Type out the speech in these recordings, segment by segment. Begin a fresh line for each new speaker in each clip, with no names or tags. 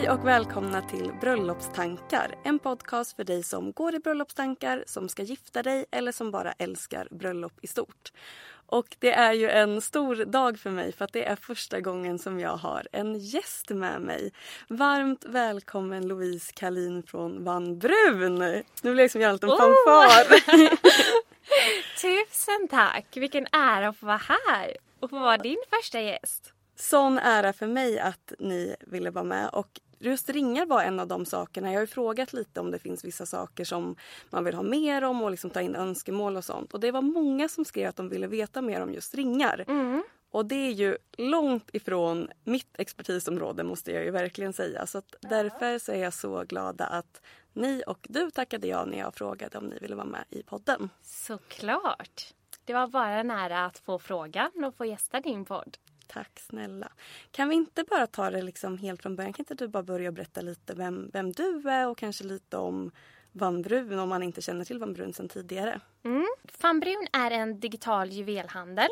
Hej och välkomna till Bröllopstankar. En podcast för dig som går i bröllopstankar, som ska gifta dig eller som bara älskar bröllop i stort. Och det är ju en stor dag för mig för att det är första gången som jag har en gäst med mig. Varmt välkommen Louise Kalin från Van Brun. Nu blir jag som göra en liten fanfar.
Tusen tack! Vilken ära att få vara här och få vara din första gäst.
Sån ära för mig att ni ville vara med. Och just ringar var en av de sakerna. Jag har ju frågat lite om det finns vissa saker som man vill ha mer om och liksom ta in önskemål och sånt. Och det var många som skrev att de ville veta mer om just ringar. Och det är ju långt ifrån mitt expertisområde måste jag ju verkligen säga. Så att därför så är jag så glada att ni och du tackade ja när jag frågade om ni ville vara med i podden.
Såklart! Det var bara en ära att få frågan och få gästa din podd.
Tack snälla. Kan vi inte bara ta det liksom helt från början? Kan inte du bara börja berätta lite vem, vem du är och kanske lite om Van Brun om man inte känner till Van Brun sedan tidigare?
Mm. Van Brun är en digital juvelhandel.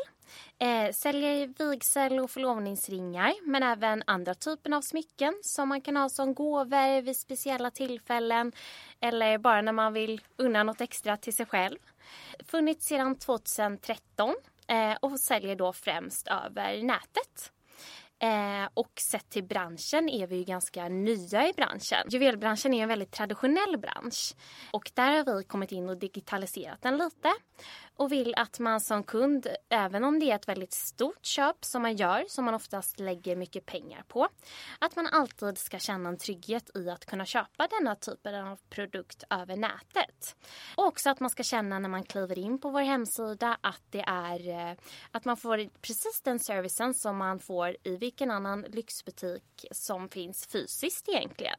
Eh, säljer vigsel och förlovningsringar men även andra typer av smycken som man kan ha som gåvor vid speciella tillfällen eller bara när man vill unna något extra till sig själv. Funnits sedan 2013 Eh, och säljer då främst över nätet. Eh, och sett till branschen är vi ju ganska nya i branschen. Juvelbranschen är en väldigt traditionell bransch och där har vi kommit in och digitaliserat den lite och vill att man som kund, även om det är ett väldigt stort köp som man gör, som man oftast lägger mycket pengar på, att man alltid ska känna en trygghet i att kunna köpa denna typen av produkt över nätet. Och också att man ska känna när man kliver in på vår hemsida att det är eh, att man får precis den servicen som man får i vilken annan lyxbutik som finns fysiskt egentligen.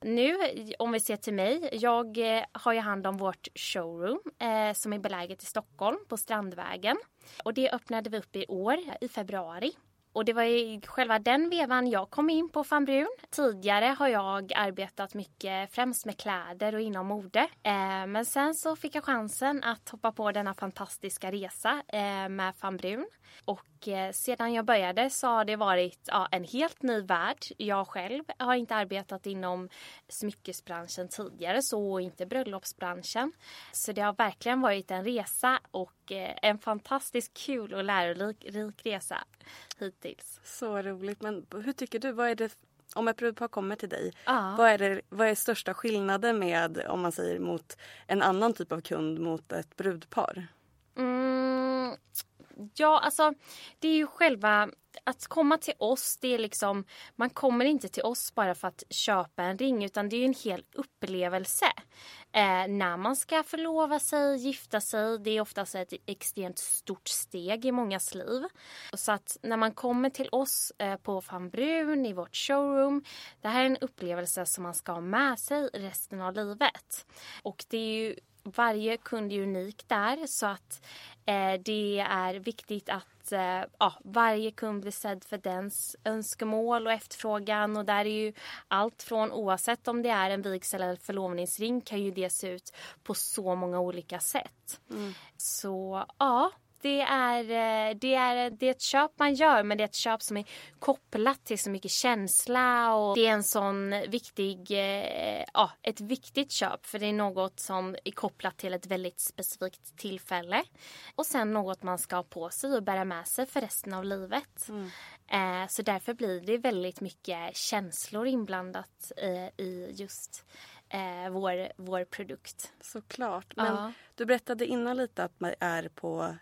Nu, om vi ser till mig, jag eh, har ju hand om vårt showroom eh, som är beläget i Stockholm på Strandvägen. Och det öppnade vi upp i år, i februari. Och det var i själva den vevan jag kom in på Van Brun. Tidigare har jag arbetat mycket främst med kläder och inom mode. Eh, men sen så fick jag chansen att hoppa på denna fantastiska resa eh, med Van Brun. Och eh, sedan jag började så har det varit ja, en helt ny värld. Jag själv har inte arbetat inom smyckesbranschen tidigare, så inte bröllopsbranschen. Så det har verkligen varit en resa och en fantastiskt kul och lärorik resa hit hittills.
Så roligt. Men hur tycker du? Vad är det, om ett brudpar kommer till dig, vad är, det, vad är största skillnaden med, om man säger mot en annan typ av kund mot ett brudpar?
Mm, ja, alltså det är ju själva att komma till oss, det är liksom, man kommer inte till oss bara för att köpa en ring utan det är en hel upplevelse. Eh, när man ska förlova sig, gifta sig, det är oftast ett extremt stort steg i mångas liv. Så att när man kommer till oss eh, på Van Brun i vårt showroom, det här är en upplevelse som man ska ha med sig resten av livet. Och det är ju varje kund är unik där så att eh, det är viktigt att eh, ja, varje kund blir sedd för dens önskemål och efterfrågan och där är ju allt från oavsett om det är en vigsel eller förlovningsring kan ju det se ut på så många olika sätt. Mm. Så ja, det är, eh, det, är, det är ett köp man gör men det är ett köp som är kopplat till så mycket känsla och det är en sån viktig, eh, ja ett viktigt köp för det är något som är kopplat till ett väldigt specifikt tillfälle. Och sen något man ska ha på sig och bära med sig för resten av livet. Mm. Eh, så därför blir det väldigt mycket känslor inblandat i just vår, vår produkt.
Såklart. Men ja. du berättade innan lite att man är på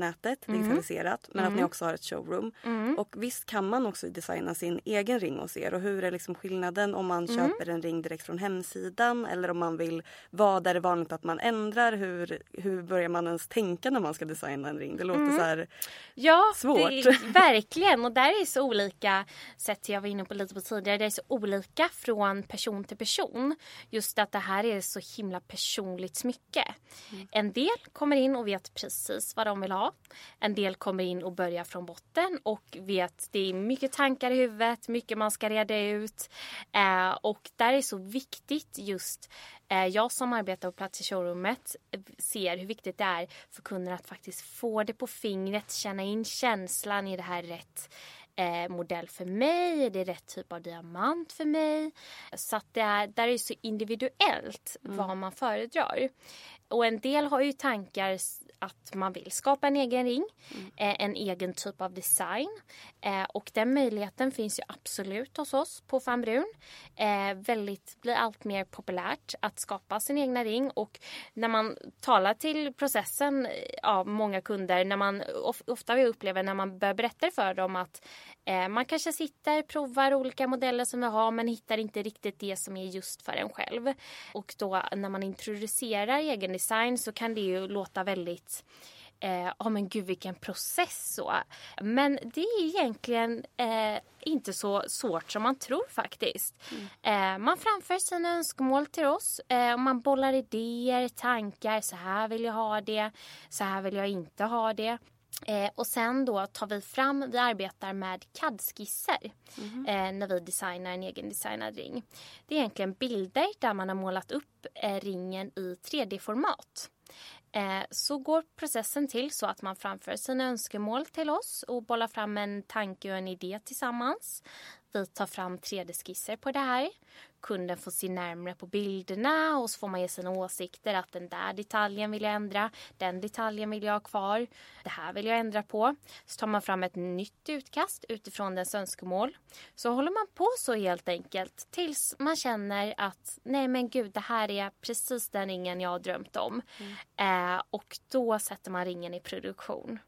nätet mm. digitaliserat men mm. att ni också har ett showroom. Mm. Och visst kan man också designa sin egen ring hos er och hur är liksom skillnaden om man mm. köper en ring direkt från hemsidan eller om man vill, vad är det vanligt att man ändrar? Hur, hur börjar man ens tänka när man ska designa en ring? Det låter mm. så här
ja,
svårt.
Det, verkligen och där är så olika sätt jag var inne på lite på tidigare. Det är så olika från person till person. Just att det här är så himla personligt smycke. Mm. En del kommer in och vet precis vad de vill ha en del kommer in och börjar från botten och vet det är mycket tankar i huvudet, mycket man ska reda ut. Eh, och där är så viktigt just eh, jag som arbetar på plats i showroomet ser hur viktigt det är för kunden att faktiskt få det på fingret, känna in känslan i det här rätt eh, modell för mig? Är det rätt typ av diamant för mig? Så att det är, där är det så individuellt mm. vad man föredrar. Och en del har ju tankar att man vill skapa en egen ring, mm. eh, en egen typ av design. Eh, och den möjligheten finns ju absolut hos oss på Fanbrun. Eh, väldigt, blir allt mer populärt att skapa sin egna ring och när man talar till processen av ja, många kunder, när man of, ofta vi upplever när man börjar berätta för dem att man kanske sitter, provar olika modeller som vi har men hittar inte riktigt det som är just för en själv. Och då när man introducerar egen design så kan det ju låta väldigt eh, oh men gud vilken process så. Men det är egentligen eh, inte så svårt som man tror faktiskt. Mm. Eh, man framför sina önskemål till oss eh, och man bollar idéer, tankar. Så här vill jag ha det, så här vill jag inte ha det. Eh, och sen då tar vi fram, vi arbetar med CAD-skisser mm. eh, när vi designar en egen designad ring. Det är egentligen bilder där man har målat upp eh, ringen i 3D-format. Eh, så går processen till så att man framför sina önskemål till oss och bollar fram en tanke och en idé tillsammans. Vi tar fram 3D-skisser på det här. Kunden får se närmare på bilderna och så får man ge sina åsikter att den där detaljen vill jag ändra, den detaljen vill jag ha kvar, det här vill jag ändra på. Så tar man fram ett nytt utkast utifrån dess önskemål. Så håller man på så helt enkelt tills man känner att nej men gud det här är precis den ringen jag har drömt om. Mm. Eh, och då sätter man ringen i produktion.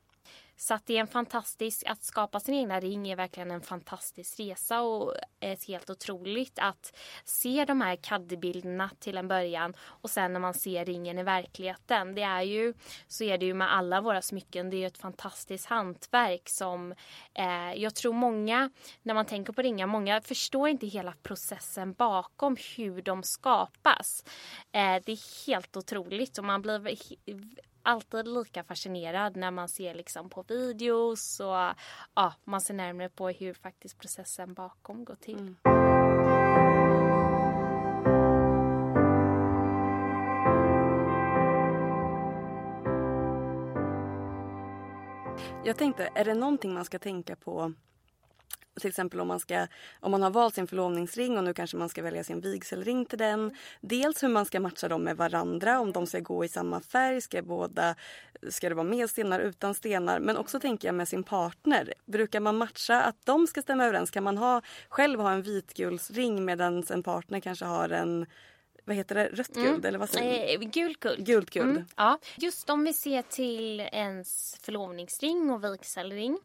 Så att det är en fantastisk, att skapa sin egna ring är verkligen en fantastisk resa och ett helt otroligt att se de här CAD-bilderna till en början och sen när man ser ringen i verkligheten. Det är ju, så är det ju med alla våra smycken, det är ett fantastiskt hantverk som eh, jag tror många, när man tänker på ringar, många förstår inte hela processen bakom hur de skapas. Eh, det är helt otroligt och man blir alltid lika fascinerad när man ser liksom på videos och ja, man ser närmare på hur faktiskt processen bakom går till. Mm.
Jag tänkte, är det någonting man ska tänka på till exempel om man, ska, om man har valt sin förlovningsring och nu kanske man ska välja sin vigselring till den. Dels hur man ska matcha dem med varandra, om de ska gå i samma färg, ska, båda, ska det vara med stenar, utan stenar. Men också tänker jag med sin partner. Brukar man matcha att de ska stämma överens? Kan man ha, själv ha en vitgulsring medan en partner kanske har en vad heter det, rött guld eller vad säger
Eh, gult guld.
Gult guld.
Mm, ja. Just om vi ser till ens förlovningsring och vigselring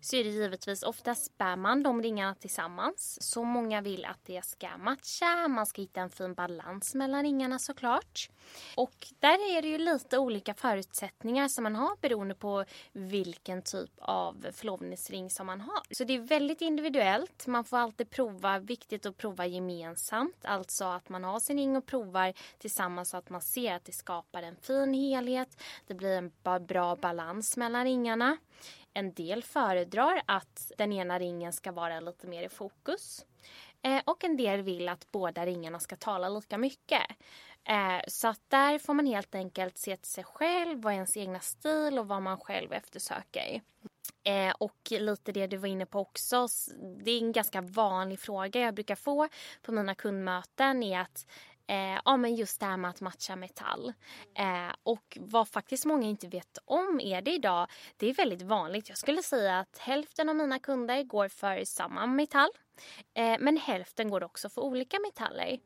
så är det givetvis oftast bär man de ringarna tillsammans. Så många vill att det ska matcha, man ska hitta en fin balans mellan ringarna såklart. Och där är det ju lite olika förutsättningar som man har beroende på vilken typ av förlovningsring som man har. Så det är väldigt individuellt. Man får alltid prova, viktigt att prova gemensamt. Alltså att man har sin ring och provar tillsammans så att man ser att det skapar en fin helhet. Det blir en bra balans mellan ringarna. En del föredrar att den ena ringen ska vara lite mer i fokus. Eh, och en del vill att båda ringarna ska tala lika mycket. Eh, så att där får man helt enkelt se till sig själv, vad är ens egna stil och vad man själv eftersöker. Eh, och lite det du var inne på också, det är en ganska vanlig fråga jag brukar få på mina kundmöten är att Eh, ja men just det här med att matcha metall. Eh, och vad faktiskt många inte vet om är det idag, det är väldigt vanligt. Jag skulle säga att hälften av mina kunder går för samma metall. Eh, men hälften går också för olika metaller.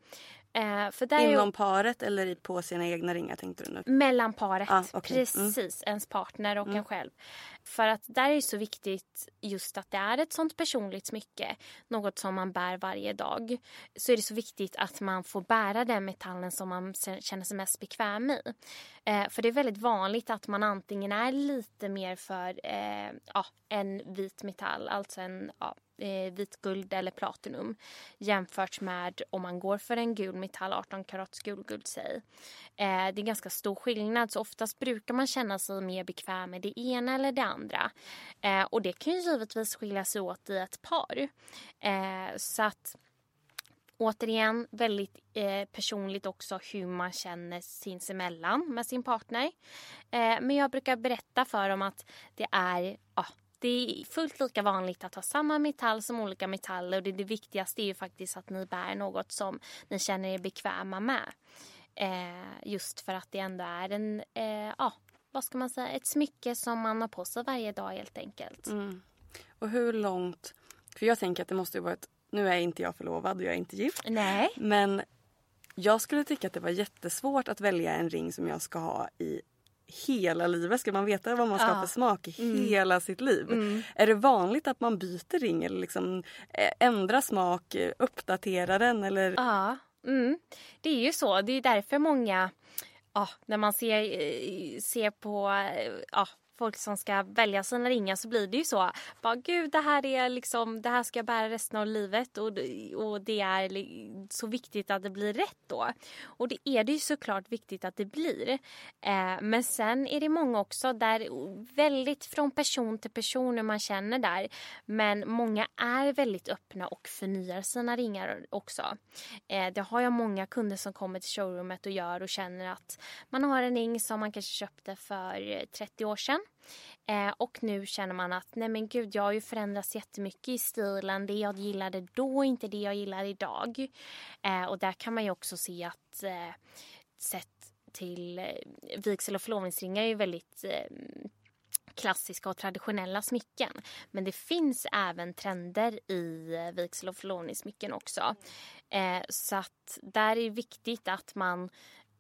Eh,
Inom paret eller på sina egna ringar tänkte du nu?
mellan paret,
Ah, okej.
precis. Ens partner och en själv. För att där är det så viktigt just att det är ett sånt personligt smycke. Något som man bär varje dag. Så är det så viktigt att man får bära den metallen som man känner sig mest bekväm i. Eh, för det är väldigt vanligt att man antingen är lite mer för eh, ja, en vit metall, alltså en ja, eh, vit guld eller platinum jämfört med om man går för en gul metall, 18 karats gulguld säg. Eh, det är ganska stor skillnad så oftast brukar man känna sig mer bekväm med det ena eller det andra. Eh, och det kan ju givetvis skilja sig åt i ett par. Eh, så att Återigen väldigt eh, personligt också hur man känner sinsemellan med sin partner. Eh, men jag brukar berätta för dem att det är, ja, det är fullt lika vanligt att ha samma metall som olika metaller och det, det viktigaste är ju faktiskt att ni bär något som ni känner er bekväma med. Eh, just för att det ändå är en, eh, ja, vad ska man säga, ett smycke som man har på sig varje dag helt enkelt.
Och hur långt... För jag tänker att det måste ju vara ett... Nu är inte jag förlovad och jag är inte gift.
Nej.
Men jag skulle tycka att det var jättesvårt att välja en ring som jag ska ha i hela livet. Ska man veta vad man ska ha
Ja.
för smak i hela sitt liv? Är det vanligt att man byter ring eller liksom eh, ändrar smak, eh, uppdaterar den eller?
Ja, mm. det är ju så. Det är därför många, ja, när man ser, eh, ser på eh, folk som ska välja sina ringar så blir det ju så. Bara, Gud, det här, är liksom, det här ska jag bära resten av livet och, och det är så viktigt att det blir rätt då. Och det är det ju såklart viktigt att det blir. Eh, men sen är det många också där väldigt från person till person hur man känner där. Men många är väldigt öppna och förnyar sina ringar också. Eh, det har jag många kunder som kommer till showroomet och gör och känner att man har en ring som man kanske köpte för 30 år sedan. Eh, och nu känner man att nej men gud jag har ju förändrats jättemycket i stilen. Det jag gillade då inte det jag gillar idag. Eh, och där kan man ju också se att eh, sett till eh, vigsel och förlovningsringar är ju väldigt eh, klassiska och traditionella smycken. Men det finns även trender i eh, vigsel och förlovningssmycken också. Eh, så att där är det viktigt att man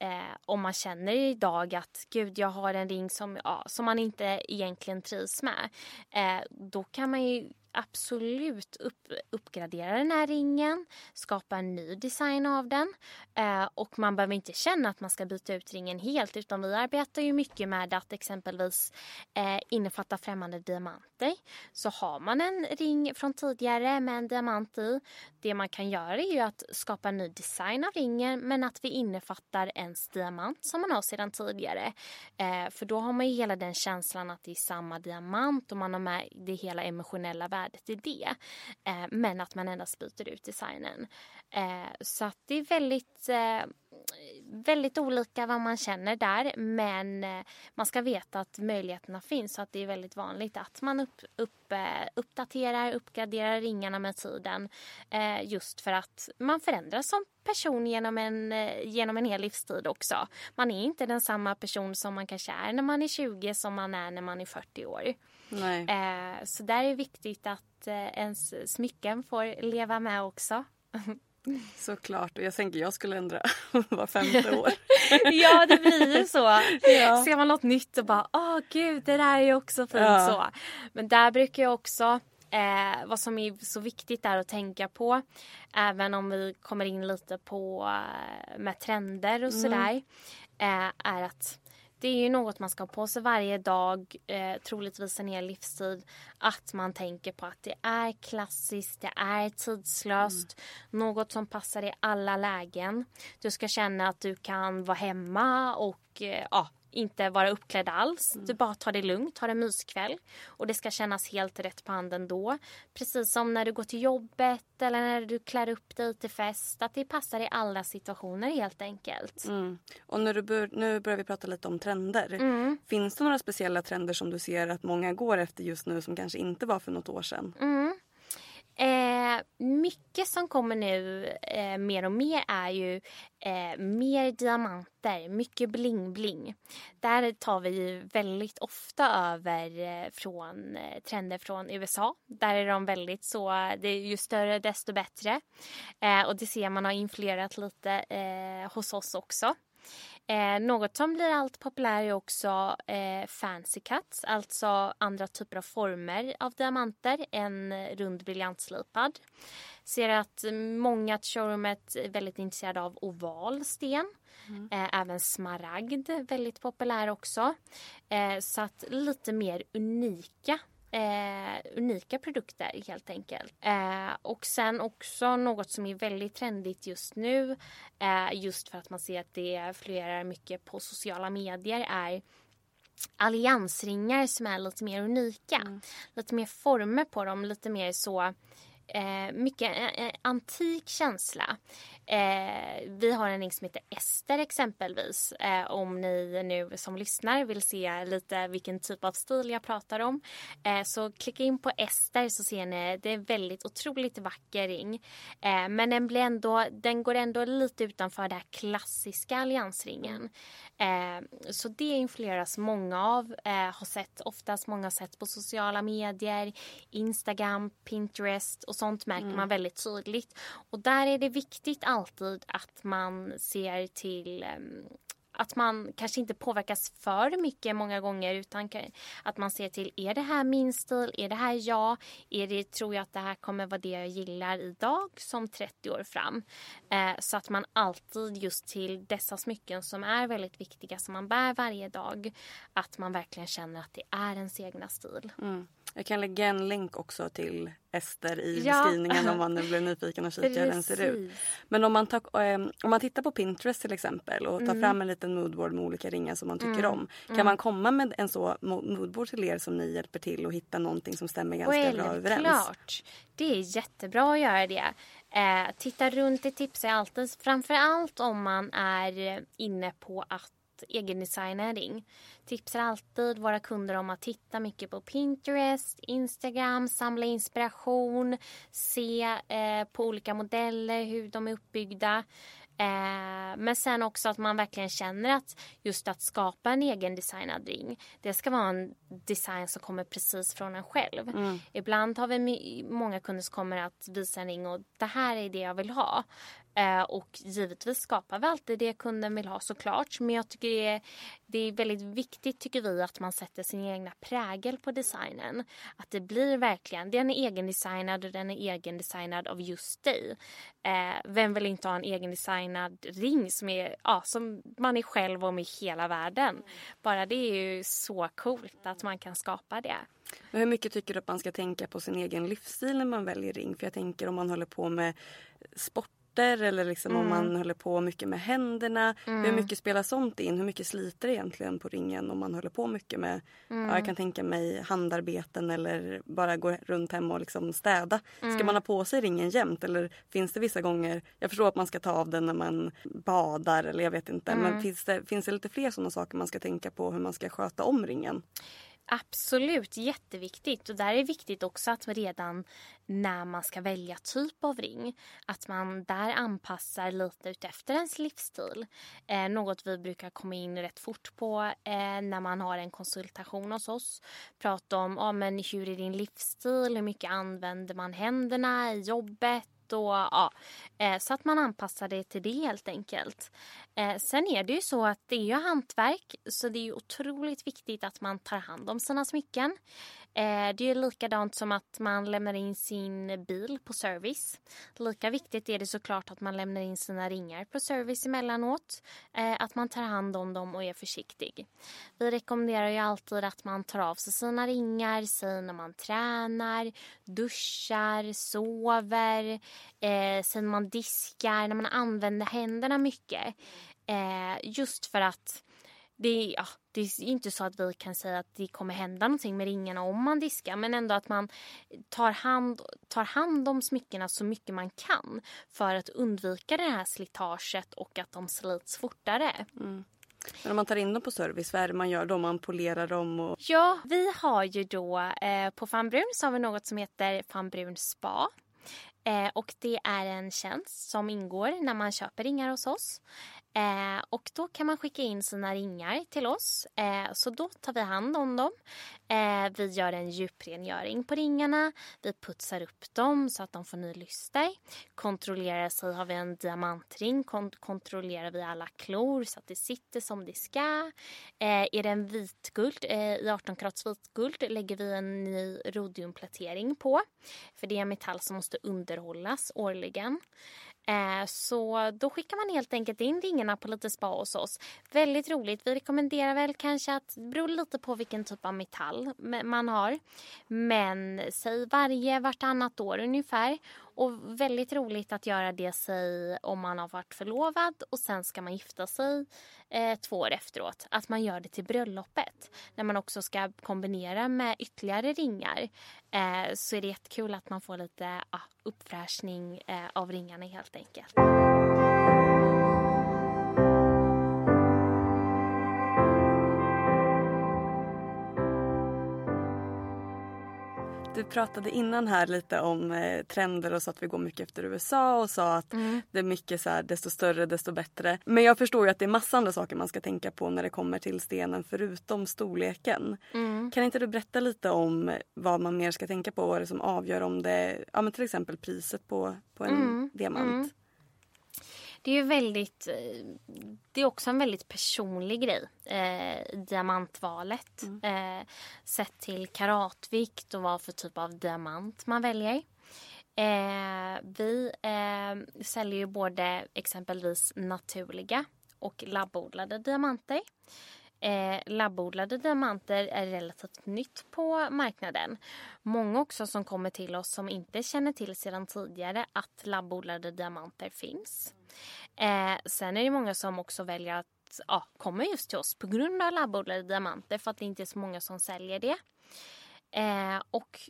Eh, om man känner idag att gud jag har en ring som, ja, som man inte egentligen trivs med. Eh, då kan man ju absolut upp, uppgradera den här ringen, skapa en ny design av den. Eh, och man behöver inte känna att man ska byta ut ringen helt utan vi arbetar ju mycket med att exempelvis eh, innefatta främmande diamanter. Så har man en ring från tidigare med en diamant i, det man kan göra är ju att skapa en ny design av ringen men att vi innefattar ens diamant som man har sedan tidigare. Eh, för då har man ju hela den känslan att det är samma diamant och man har med det hela emotionella värdet i det. Eh, men att man endast byter ut designen. Eh, så att det är väldigt eh, väldigt olika vad man känner där men eh, man ska veta att möjligheterna finns så att det är väldigt vanligt att man upp, upp, eh, uppdaterar, uppgraderar ringarna med tiden eh, just för att man förändras som person genom en, eh, genom en hel livstid också. Man är inte den samma person som man kanske är när man är 20 som man är när man är 40 år.
Nej.
Så där är det viktigt att ens smycken får leva med också.
Såklart. Och jag tänker jag skulle ändra var femte år.
ja, det blir ju så.
Ja.
Ser man något nytt och bara, åh gud, det där är ju också fint
Ja.
så. Men där brukar jag också, eh, vad som är så viktigt där att tänka på, även om vi kommer in lite på eh, med trender och sådär, eh, är att det är ju något man ska ha på sig varje dag, eh, troligtvis en hel livstid. Att man tänker på att det är klassiskt, det är tidslöst. Något som passar i alla lägen. Du ska känna att du kan vara hemma och eh, ja, inte vara uppklädd alls. Du bara tar det lugnt, har en myskväll. Och det ska kännas helt rätt på handen då. Precis som när du går till jobbet eller när du klär upp dig till fest. Att det passar i alla situationer helt enkelt.
Mm. Och när du bör, nu börjar vi prata lite om trender.
Mm.
Finns det några speciella trender som du ser att många går efter just nu som kanske inte var för något år sedan?
Eh, mycket som kommer nu eh, mer och mer är ju eh, mer diamanter, mycket bling-bling. Där tar vi ju väldigt ofta över eh, från eh, trender från USA. Där är de väldigt så, det är ju större desto bättre. Eh, och det ser man har influerat lite eh, hos oss också. Eh, något som blir allt populärare är också eh, fancy cuts, alltså andra typer av former av diamanter än rund briljantslipad. Ser att många i showroomet är väldigt intresserade av oval sten. Eh, även smaragd, väldigt populär också. Eh, så att lite mer unika Eh, unika produkter helt enkelt. Eh, och sen också något som är väldigt trendigt just nu, eh, just för att man ser att det florerar mycket på sociala medier, är alliansringar som är lite mer unika. Lite mer former på dem, lite mer så Eh, mycket eh, eh, antik känsla. Eh, vi har en ring som heter Ester exempelvis. Eh, om ni nu som lyssnar vill se lite vilken typ av stil jag pratar om. Eh, så klicka in på Ester så ser ni. Det är väldigt otroligt vacker ring. Eh, men den, blir ändå, den går ändå lite utanför den klassiska alliansringen. Eh, så det influeras många av. Eh, har sett oftast många har sett på sociala medier, Instagram, Pinterest och sånt märker man väldigt tydligt. Och där är det viktigt alltid att man ser till ehm, att man kanske inte påverkas för mycket många gånger utan att man ser till, är det här min stil? Är det här jag? Är det, tror jag att det här kommer vara det jag gillar idag som 30 år fram? Eh, så att man alltid just till dessa smycken som är väldigt viktiga som man bär varje dag, att man verkligen känner att det är ens egna stil.
Mm. Jag kan lägga en länk också till Ester i
Ja.
beskrivningen om man nu blir nyfiken och kikar hur den ser ut. Men om man, tar, eh, om man tittar på Pinterest till exempel och tar fram en liten moodboard med olika ringar som man tycker om. Kan man komma med en så mo- moodboard till er som ni hjälper till och hitta någonting som stämmer ganska bra överens?
Självklart. Det är jättebra att göra det. Eh, titta runt, det tipsar jag alltid. Framför allt om man är inne på att egendesigna en ring. Tipsar alltid våra kunder om att titta mycket på Pinterest, Instagram, samla inspiration, se eh, på olika modeller, hur de är uppbyggda. Eh, men sen också att man verkligen känner att just att skapa en egen designad ring, det ska vara en design som kommer precis från en själv. Ibland har vi många kunder som kommer att visa en ring och det här är det jag vill ha. Eh, och givetvis skapar vi alltid det kunden vill ha såklart. Men jag tycker det är, det är väldigt viktigt tycker vi att man sätter sin egna prägel på designen. Att det blir verkligen, den är egendesignad och den är egendesignad av just dig. Eh, vem vill inte ha en egendesignad ring som, är, ja, som man är själv om i hela världen? Bara det är ju så coolt att man kan skapa det.
Men hur mycket tycker du att man ska tänka på sin egen livsstil när man väljer ring? För jag tänker om man håller på med sport sporter eller liksom om man håller på mycket med händerna. Hur mycket spelar sånt in? Hur mycket sliter det egentligen på ringen om man håller på mycket med, ja, jag kan tänka mig handarbeten eller bara gå runt hemma och liksom städa. Ska man ha på sig ringen jämt eller finns det vissa gånger, jag förstår att man ska ta av den när man badar eller jag vet inte. Men finns det, finns det lite fler sådana saker man ska tänka på hur man ska sköta om ringen?
Absolut, jätteviktigt. Och där är det viktigt också att redan när man ska välja typ av ring, att man där anpassar lite utefter ens livsstil. Eh, något vi brukar komma in rätt fort på eh, när man har en konsultation hos oss. Prata om ah, men hur är din livsstil, hur mycket använder man händerna i jobbet, och ja, eh, så att man anpassar det till det helt enkelt. Eh, sen är det ju så att det är ju hantverk så det är ju otroligt viktigt att man tar hand om sina smycken. Eh, det är ju likadant som att man lämnar in sin bil på service. Lika viktigt är det såklart att man lämnar in sina ringar på service emellanåt. Eh, att man tar hand om dem och är försiktig. Vi rekommenderar ju alltid att man tar av sig sina ringar, säg när man tränar, duschar, sover, eh, sen man diskar, när man använder händerna mycket. Eh, just för att det, ja, det är inte så att vi kan säga att det kommer hända någonting med ringarna om man diskar men ändå att man tar hand, tar hand om smyckena så mycket man kan för att undvika det här slitaget och att de slits fortare.
Mm. Men om man tar in dem på service, vad är det man gör då? Man polerar dem? Och...
Ja, vi har ju då eh, på Fanbrun så har vi något som heter Fanbrun Spa. Eh, och det är en tjänst som ingår när man köper ringar hos oss. Eh, och då kan man skicka in sina ringar till oss. Eh, så då tar vi hand om dem. Eh, vi gör en djuprengöring på ringarna. Vi putsar upp dem så att de får ny lyster. Kontrollerar sig, har vi en diamantring kont kontrollerar vi alla klor så att det sitter som det ska. Eh, är det en vitguld, eh, i 18 karats vitguld lägger vi en ny rodiumplätering på. För det är en metall som måste underhållas årligen. Eh, så då skickar man helt enkelt in ringarna på lite spa hos oss. Väldigt roligt. Vi rekommenderar väl kanske att, det beror lite på vilken typ av metall man har. Men säg varje vartannat år ungefär. Och väldigt roligt att göra det sig om man har varit förlovad och sen ska man gifta sig eh, två år efteråt. Att man gör det till bröllopet. När man också ska kombinera med ytterligare ringar. Eh, så är det jättekul att man får lite ah, uppfräschning eh, av ringarna helt enkelt.
Du pratade innan här lite om eh, trender och så att vi går mycket efter USA och sa att mm. det är mycket så här, desto större desto bättre. Men jag förstår ju att det är massa andra saker man ska tänka på när det kommer till stenen förutom storleken. Mm. Kan inte du berätta lite om vad man mer ska tänka på? Vad är det som avgör om det, ja men till exempel priset på, på en mm. diamant?
Det är ju väldigt, eh, det är också en väldigt personlig grej, eh, diamantvalet. Mm. Eh, sett till karatvikt och vad för typ av diamant man väljer. Eh, vi eh, säljer ju både exempelvis naturliga och labbodlade diamanter. Eh, labbodlade diamanter är relativt nytt på marknaden. Många också som kommer till oss som inte känner till sedan tidigare att labbodlade diamanter finns. Eh, sen är det många som också väljer att ja, komma just till oss på grund av labbodlade diamanter för att det inte är så många som säljer det. Eh, och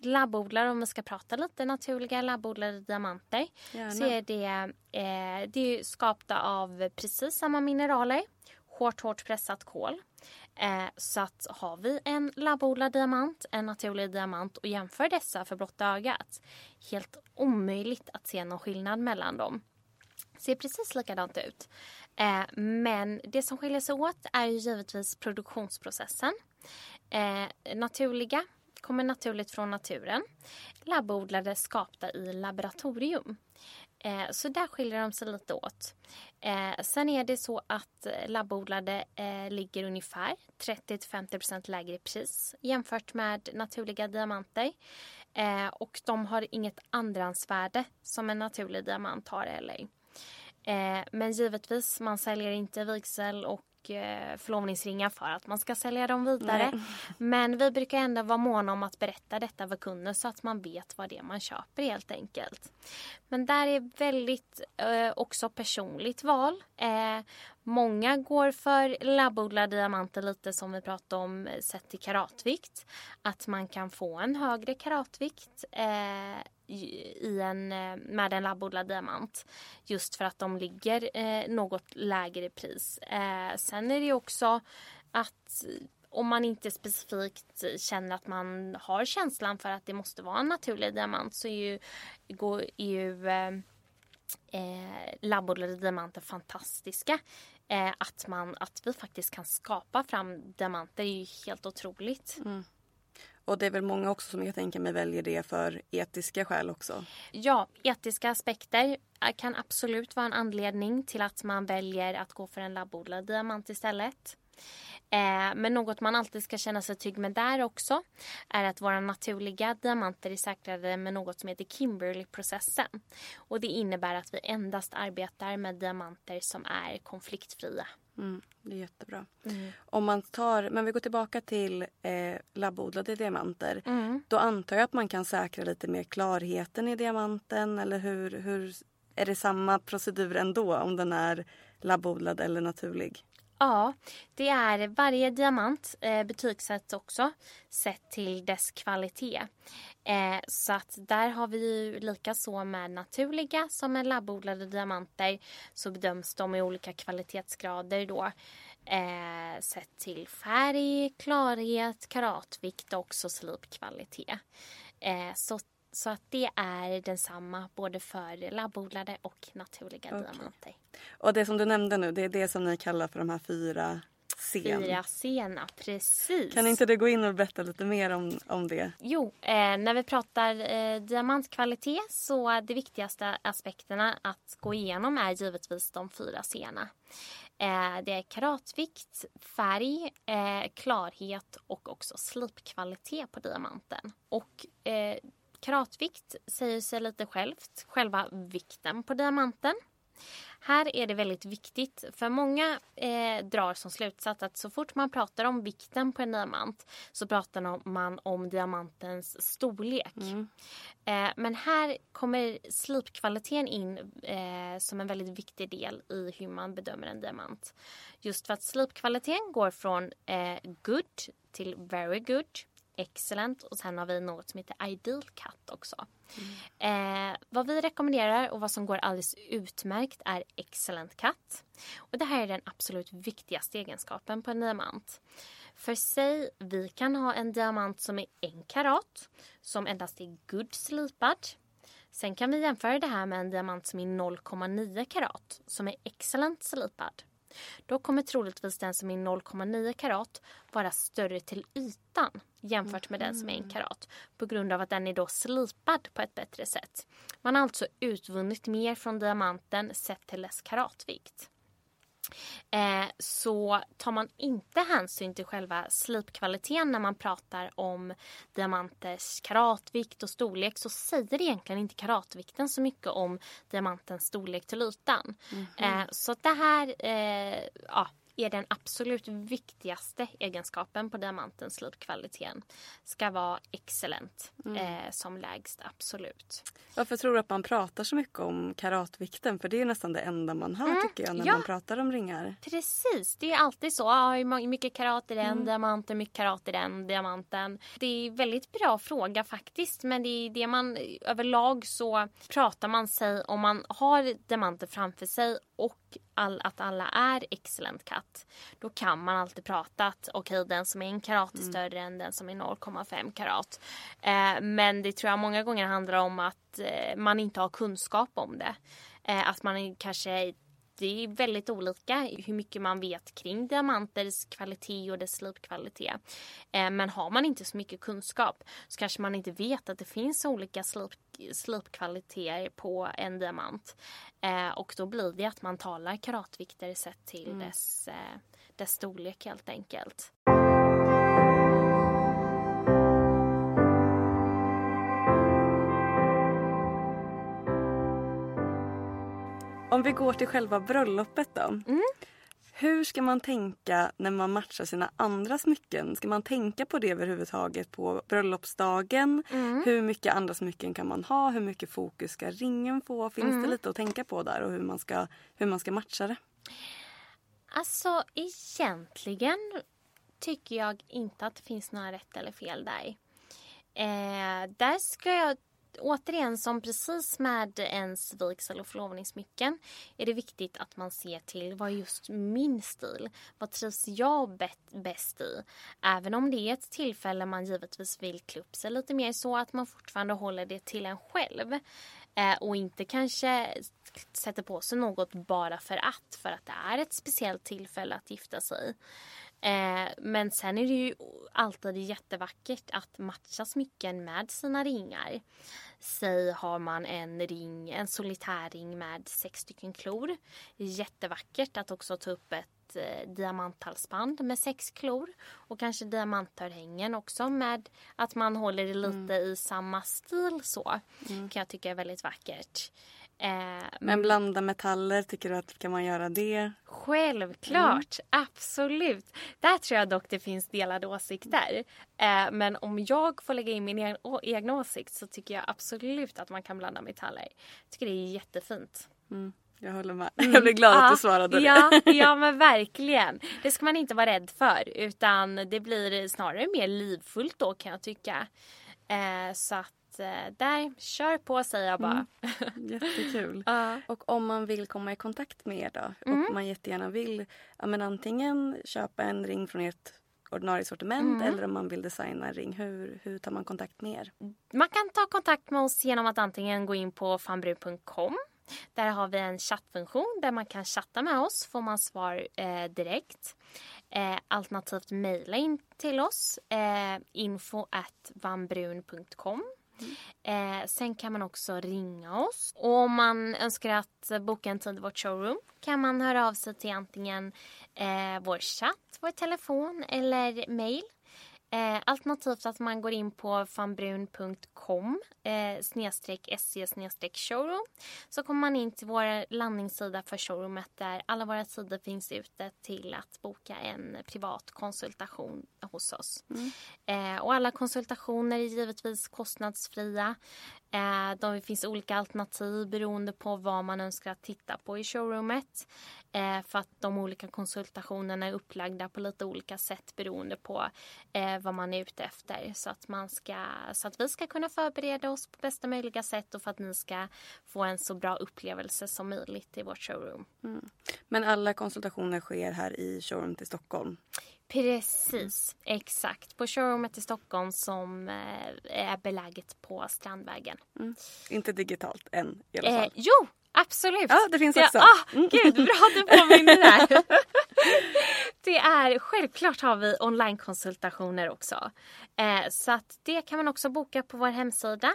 labbodlare, om vi ska prata lite naturliga labbodlade diamanter, Gärna. så är det, eh, det är skapta av precis samma mineraler hårt, hårt pressat kol. Eh, så att har vi en labbodlad diamant, en naturlig diamant och jämför dessa för blotta ögat. Helt omöjligt att se någon skillnad mellan dem. Ser precis likadant ut. Eh, men det som skiljer sig åt är ju givetvis produktionsprocessen. Eh, naturliga kommer naturligt från naturen. Labbodlade skapta i laboratorium. Eh, så där skiljer de sig lite åt. Eh, sen är det så att labbodlade eh, ligger ungefär 30-50% lägre i pris jämfört med naturliga diamanter. Eh, och de har inget andrahandsvärde som en naturlig diamant har heller. Eh, men givetvis, man säljer inte vigsel och Eh, förlovningsringar för att man ska sälja dem vidare. Nej. Men vi brukar ändå vara måna om att berätta detta för kunden så att man vet vad det är man köper helt enkelt. Men där är väldigt eh, också personligt val. Många går för labbodlade diamanter lite som vi pratade om sett till karatvikt. Att man kan få en högre karatvikt i en, eh, med en labbodlad diamant. Just för att de ligger eh, något lägre i pris. Eh, sen är det också att om man inte specifikt känner att man har känslan för att det måste vara en naturlig diamant så är ju, går, är ju eh, eh labbodlade diamanter fantastiska. Eh, att, man, att vi faktiskt kan skapa fram diamanter är ju helt otroligt. Mm.
Och det är väl många också som jag tänker mig väljer det för etiska skäl också.
Ja, etiska aspekter eh, kan absolut vara en anledning till att man väljer att gå för en labbodlad diamant istället. Eh, men något man alltid ska känna sig trygg med där också är att våra naturliga diamanter är säkrade med något som heter Kimberley-processen. Och det innebär att vi endast arbetar med diamanter som är konfliktfria.
Mm, det är jättebra. Mm. Om man tar, men vi går tillbaka till eh, labbodlade diamanter. Mm. Då antar jag att man kan säkra lite mer klarheten i diamanten eller hur, hur är det samma procedur ändå om den är labbodlad eller naturlig?
Ja, det är varje diamant eh, betygsätts också sett till dess kvalitet. Eh, så att där har vi ju lika så med naturliga som med labbodlade diamanter så bedöms de i olika kvalitetsgrader då. Eh, sett till färg, klarhet, karatvikt och också slipkvalitet. Eh, så så att det är densamma både för labbodlade och naturliga okay. diamanter.
Och det som du nämnde nu, det är det som ni kallar för de här fyra scen.
Fyra sena, precis.
Kan inte du gå in och berätta lite mer om, om det?
Jo, eh, när vi pratar eh, diamantkvalitet så är de viktigaste aspekterna att gå igenom är givetvis de fyra sena. Eh, det är karatvikt, färg, eh, klarhet och också slipkvalitet på diamanten. Och eh, Karatvikt säger sig lite självt, själva vikten på diamanten. Här är det väldigt viktigt, för många eh, drar som slutsats att så fort man pratar om vikten på en diamant så pratar man om diamantens storlek. Mm. Eh, men här kommer slipkvaliteten in eh, som en väldigt viktig del i hur man bedömer en diamant. Just för att slipkvaliteten går från eh, good till very good Excellent och sen har vi något som heter Ideal Cut också. Mm. Eh, vad vi rekommenderar och vad som går alldeles utmärkt är Excellent Cut. Och det här är den absolut viktigaste egenskapen på en diamant. För sig, vi kan ha en diamant som är en karat som endast är good slipad. Sen kan vi jämföra det här med en diamant som är 0,9 karat som är excellent slipad. Då kommer troligtvis den som är 0,9 karat vara större till ytan jämfört med den som är 1 karat på grund av att den är då slipad på ett bättre sätt. Man har alltså utvunnit mer från diamanten sett till dess karatvikt. Eh, så tar man inte hänsyn till själva slipkvaliteten när man pratar om diamanters karatvikt och storlek så säger egentligen inte karatvikten så mycket om diamantens storlek till ytan. Mm -hmm. eh, så det här, eh, ja, är den absolut viktigaste egenskapen på diamantens slipkvaliteten ska vara excellent mm. eh, som lägst, absolut.
Varför tror du att man pratar så mycket om karatvikten? För det är nästan det enda man hör mm. tycker jag när ja. man pratar om ringar.
Precis, det är alltid så. Ah, hur mycket karat är den mm. diamanten, mycket karat är den diamanten. Det är en väldigt bra fråga faktiskt men det är det man överlag så pratar man sig om man har diamanter framför sig och all, att alla är excellent cut. Då kan man alltid prata att okej okay, den som är en karat är mm. större än den som är 0,5 karat. Eh, men det tror jag många gånger handlar om att eh, man inte har kunskap om det. Eh, att man kanske det är väldigt olika hur mycket man vet kring diamanters kvalitet och dess slipkvalitet. Eh, men har man inte så mycket kunskap så kanske man inte vet att det finns olika slip, slipkvaliteter på en diamant. Eh, och då blir det att man talar karatvikter sett till mm. dess, eh, dess storlek helt enkelt.
Om vi går till själva bröllopet då. Mm. Hur ska man tänka när man matchar sina andra smycken? Ska man tänka på det överhuvudtaget på bröllopsdagen? Mm. Hur mycket andra smycken kan man ha? Hur mycket fokus ska ringen få? Finns mm. det lite att tänka på där och hur man ska, hur man ska matcha det?
Alltså egentligen tycker jag inte att det finns några rätt eller fel där. Eh, där ska jag återigen som precis med ens vigsel och förlovningssmycken är det viktigt att man ser till vad är just min stil? Vad trivs jag bäst i? Även om det är ett tillfälle man givetvis vill klä upp sig lite mer så att man fortfarande håller det till en själv. Eh, och inte kanske sätter på sig något bara för att, för att det är ett speciellt tillfälle att gifta sig. Eh, men sen är det ju alltid jättevackert att matcha smycken med sina ringar. Säg har man en ring, en solitärring med sex stycken klor. Jättevackert att också ta upp ett eh, diamanthalsband med sex klor. Och kanske diamantörhängen också med att man håller det lite i samma stil så. Kan jag tycka är väldigt vackert. Eh,
Men blanda metaller, tycker du att kan man göra det?
Självklart, absolut. Där tror jag dock det finns delade åsikter. Eh, men om jag får lägga in min egen, å, egna åsikt så tycker jag absolut att man kan blanda metaller. Jag tycker det är jättefint.
Jag håller med. Jag blir glad att du svarade det.
ja, ja, men verkligen. Det ska man inte vara rädd för utan det blir snarare mer livfullt då kan jag tycka. Eh, så att eh, där, kör på säger jag bara.
Jättekul.
Ja.
Och om man vill komma i kontakt med er då?
Mm.
Och man jättegärna vill ja, men antingen köpa en ring från ert ordinarie sortiment
Mm.
eller om man vill designa en ring. Hur, hur tar man kontakt med er?
Man kan ta kontakt med oss genom att antingen gå in på fanbrun.com. Där har vi en chattfunktion där man kan chatta med oss. Får man svar eh, direkt. Eh, alternativt mejla in till oss. Eh, info at vanbrun.com. Eh, sen kan man också ringa oss. Och om man önskar att boka en tid i vårt showroom kan man höra av sig till antingen eh, vår chatt, vår telefon eller mejl. Eh, alternativt att man går in på fanbrun.com eh, snedstreck sc snedstreck showroom. Så kommer man in till vår landningssida för showroomet där alla våra tider finns ute till att boka en privat konsultation hos oss. Eh, och alla konsultationer är givetvis kostnadsfria. Eh, de, det finns olika alternativ beroende på vad man önskar att titta på i showroomet. Eh, för att de olika konsultationerna är upplagda på lite olika sätt beroende på eh, vad man är ute efter. Så att, man ska, så att vi ska kunna förbereda oss på bästa möjliga sätt och för att ni ska få en så bra upplevelse som möjligt i vårt showroom. Mm.
Men alla konsultationer sker här i showroomet i Stockholm.
Precis, exakt. På showroomet i Stockholm som eh, är beläget på Strandvägen.
Inte digitalt än i alla
Eh,
fall.
jo, absolut.
Ja, det finns också.
ah, Gud, bra att du påminner där. det är, självklart har vi onlinekonsultationer också. Eh, så att det kan man också boka på vår hemsida.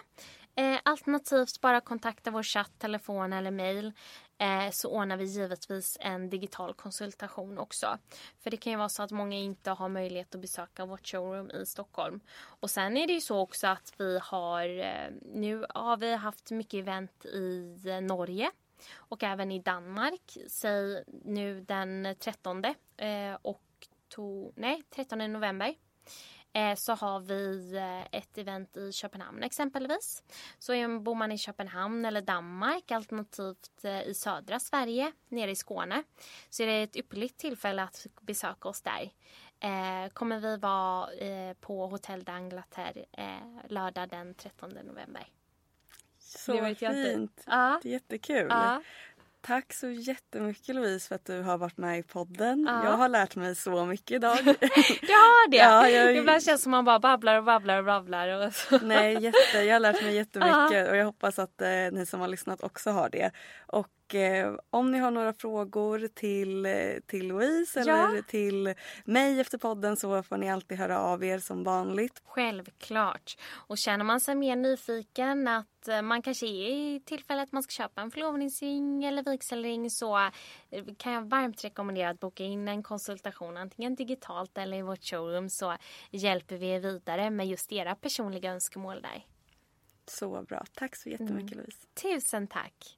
Eh, alternativt bara kontakta vår chatt, telefon eller mail. Eh, så ordnar vi givetvis en digital konsultation också. För det kan ju vara så att många inte har möjlighet att besöka vårt showroom i Stockholm. Och sen är det ju så också att vi har, eh, nu har vi haft mycket event i eh, Norge och även i Danmark. Säg nu den 13 och to, nej, 13 november så har vi eh, ett event i Köpenhamn exempelvis. Så bor man i Köpenhamn eller Danmark alternativt eh, i södra Sverige, nere i Skåne, så är det ett ypperligt tillfälle att besöka oss där. Eh, kommer vi vara eh, på Hotel d'Angleterre eh, lördag den 13 november.
Så
Det
fint.
Ja.
Det är jättekul.
Ja.
Tack så jättemycket Louise för att du har varit med i podden.
Ja.
Jag har lärt mig så mycket idag.
Du har det!
Ja, jag-
Ibland känns det som man bara babblar och babblar och babblar. Och så.
Nej, jätte, jag har lärt mig jättemycket och jag hoppas att eh, ni som har lyssnat också har det. Och eh, om ni har några frågor till, eh, till Louise
Ja.
eller till mig efter podden så får ni alltid höra av er som vanligt.
Självklart. Och känner man sig mer nyfiken att eh, man kanske är i tillfälle att man ska köpa en förlovningsring eller vigselring så eh, kan jag varmt rekommendera att boka in en konsultation antingen digitalt eller i vårt showroom så hjälper vi er vidare med just era personliga önskemål där.
Så bra. Tack så jättemycket Louise.
Tusen tack!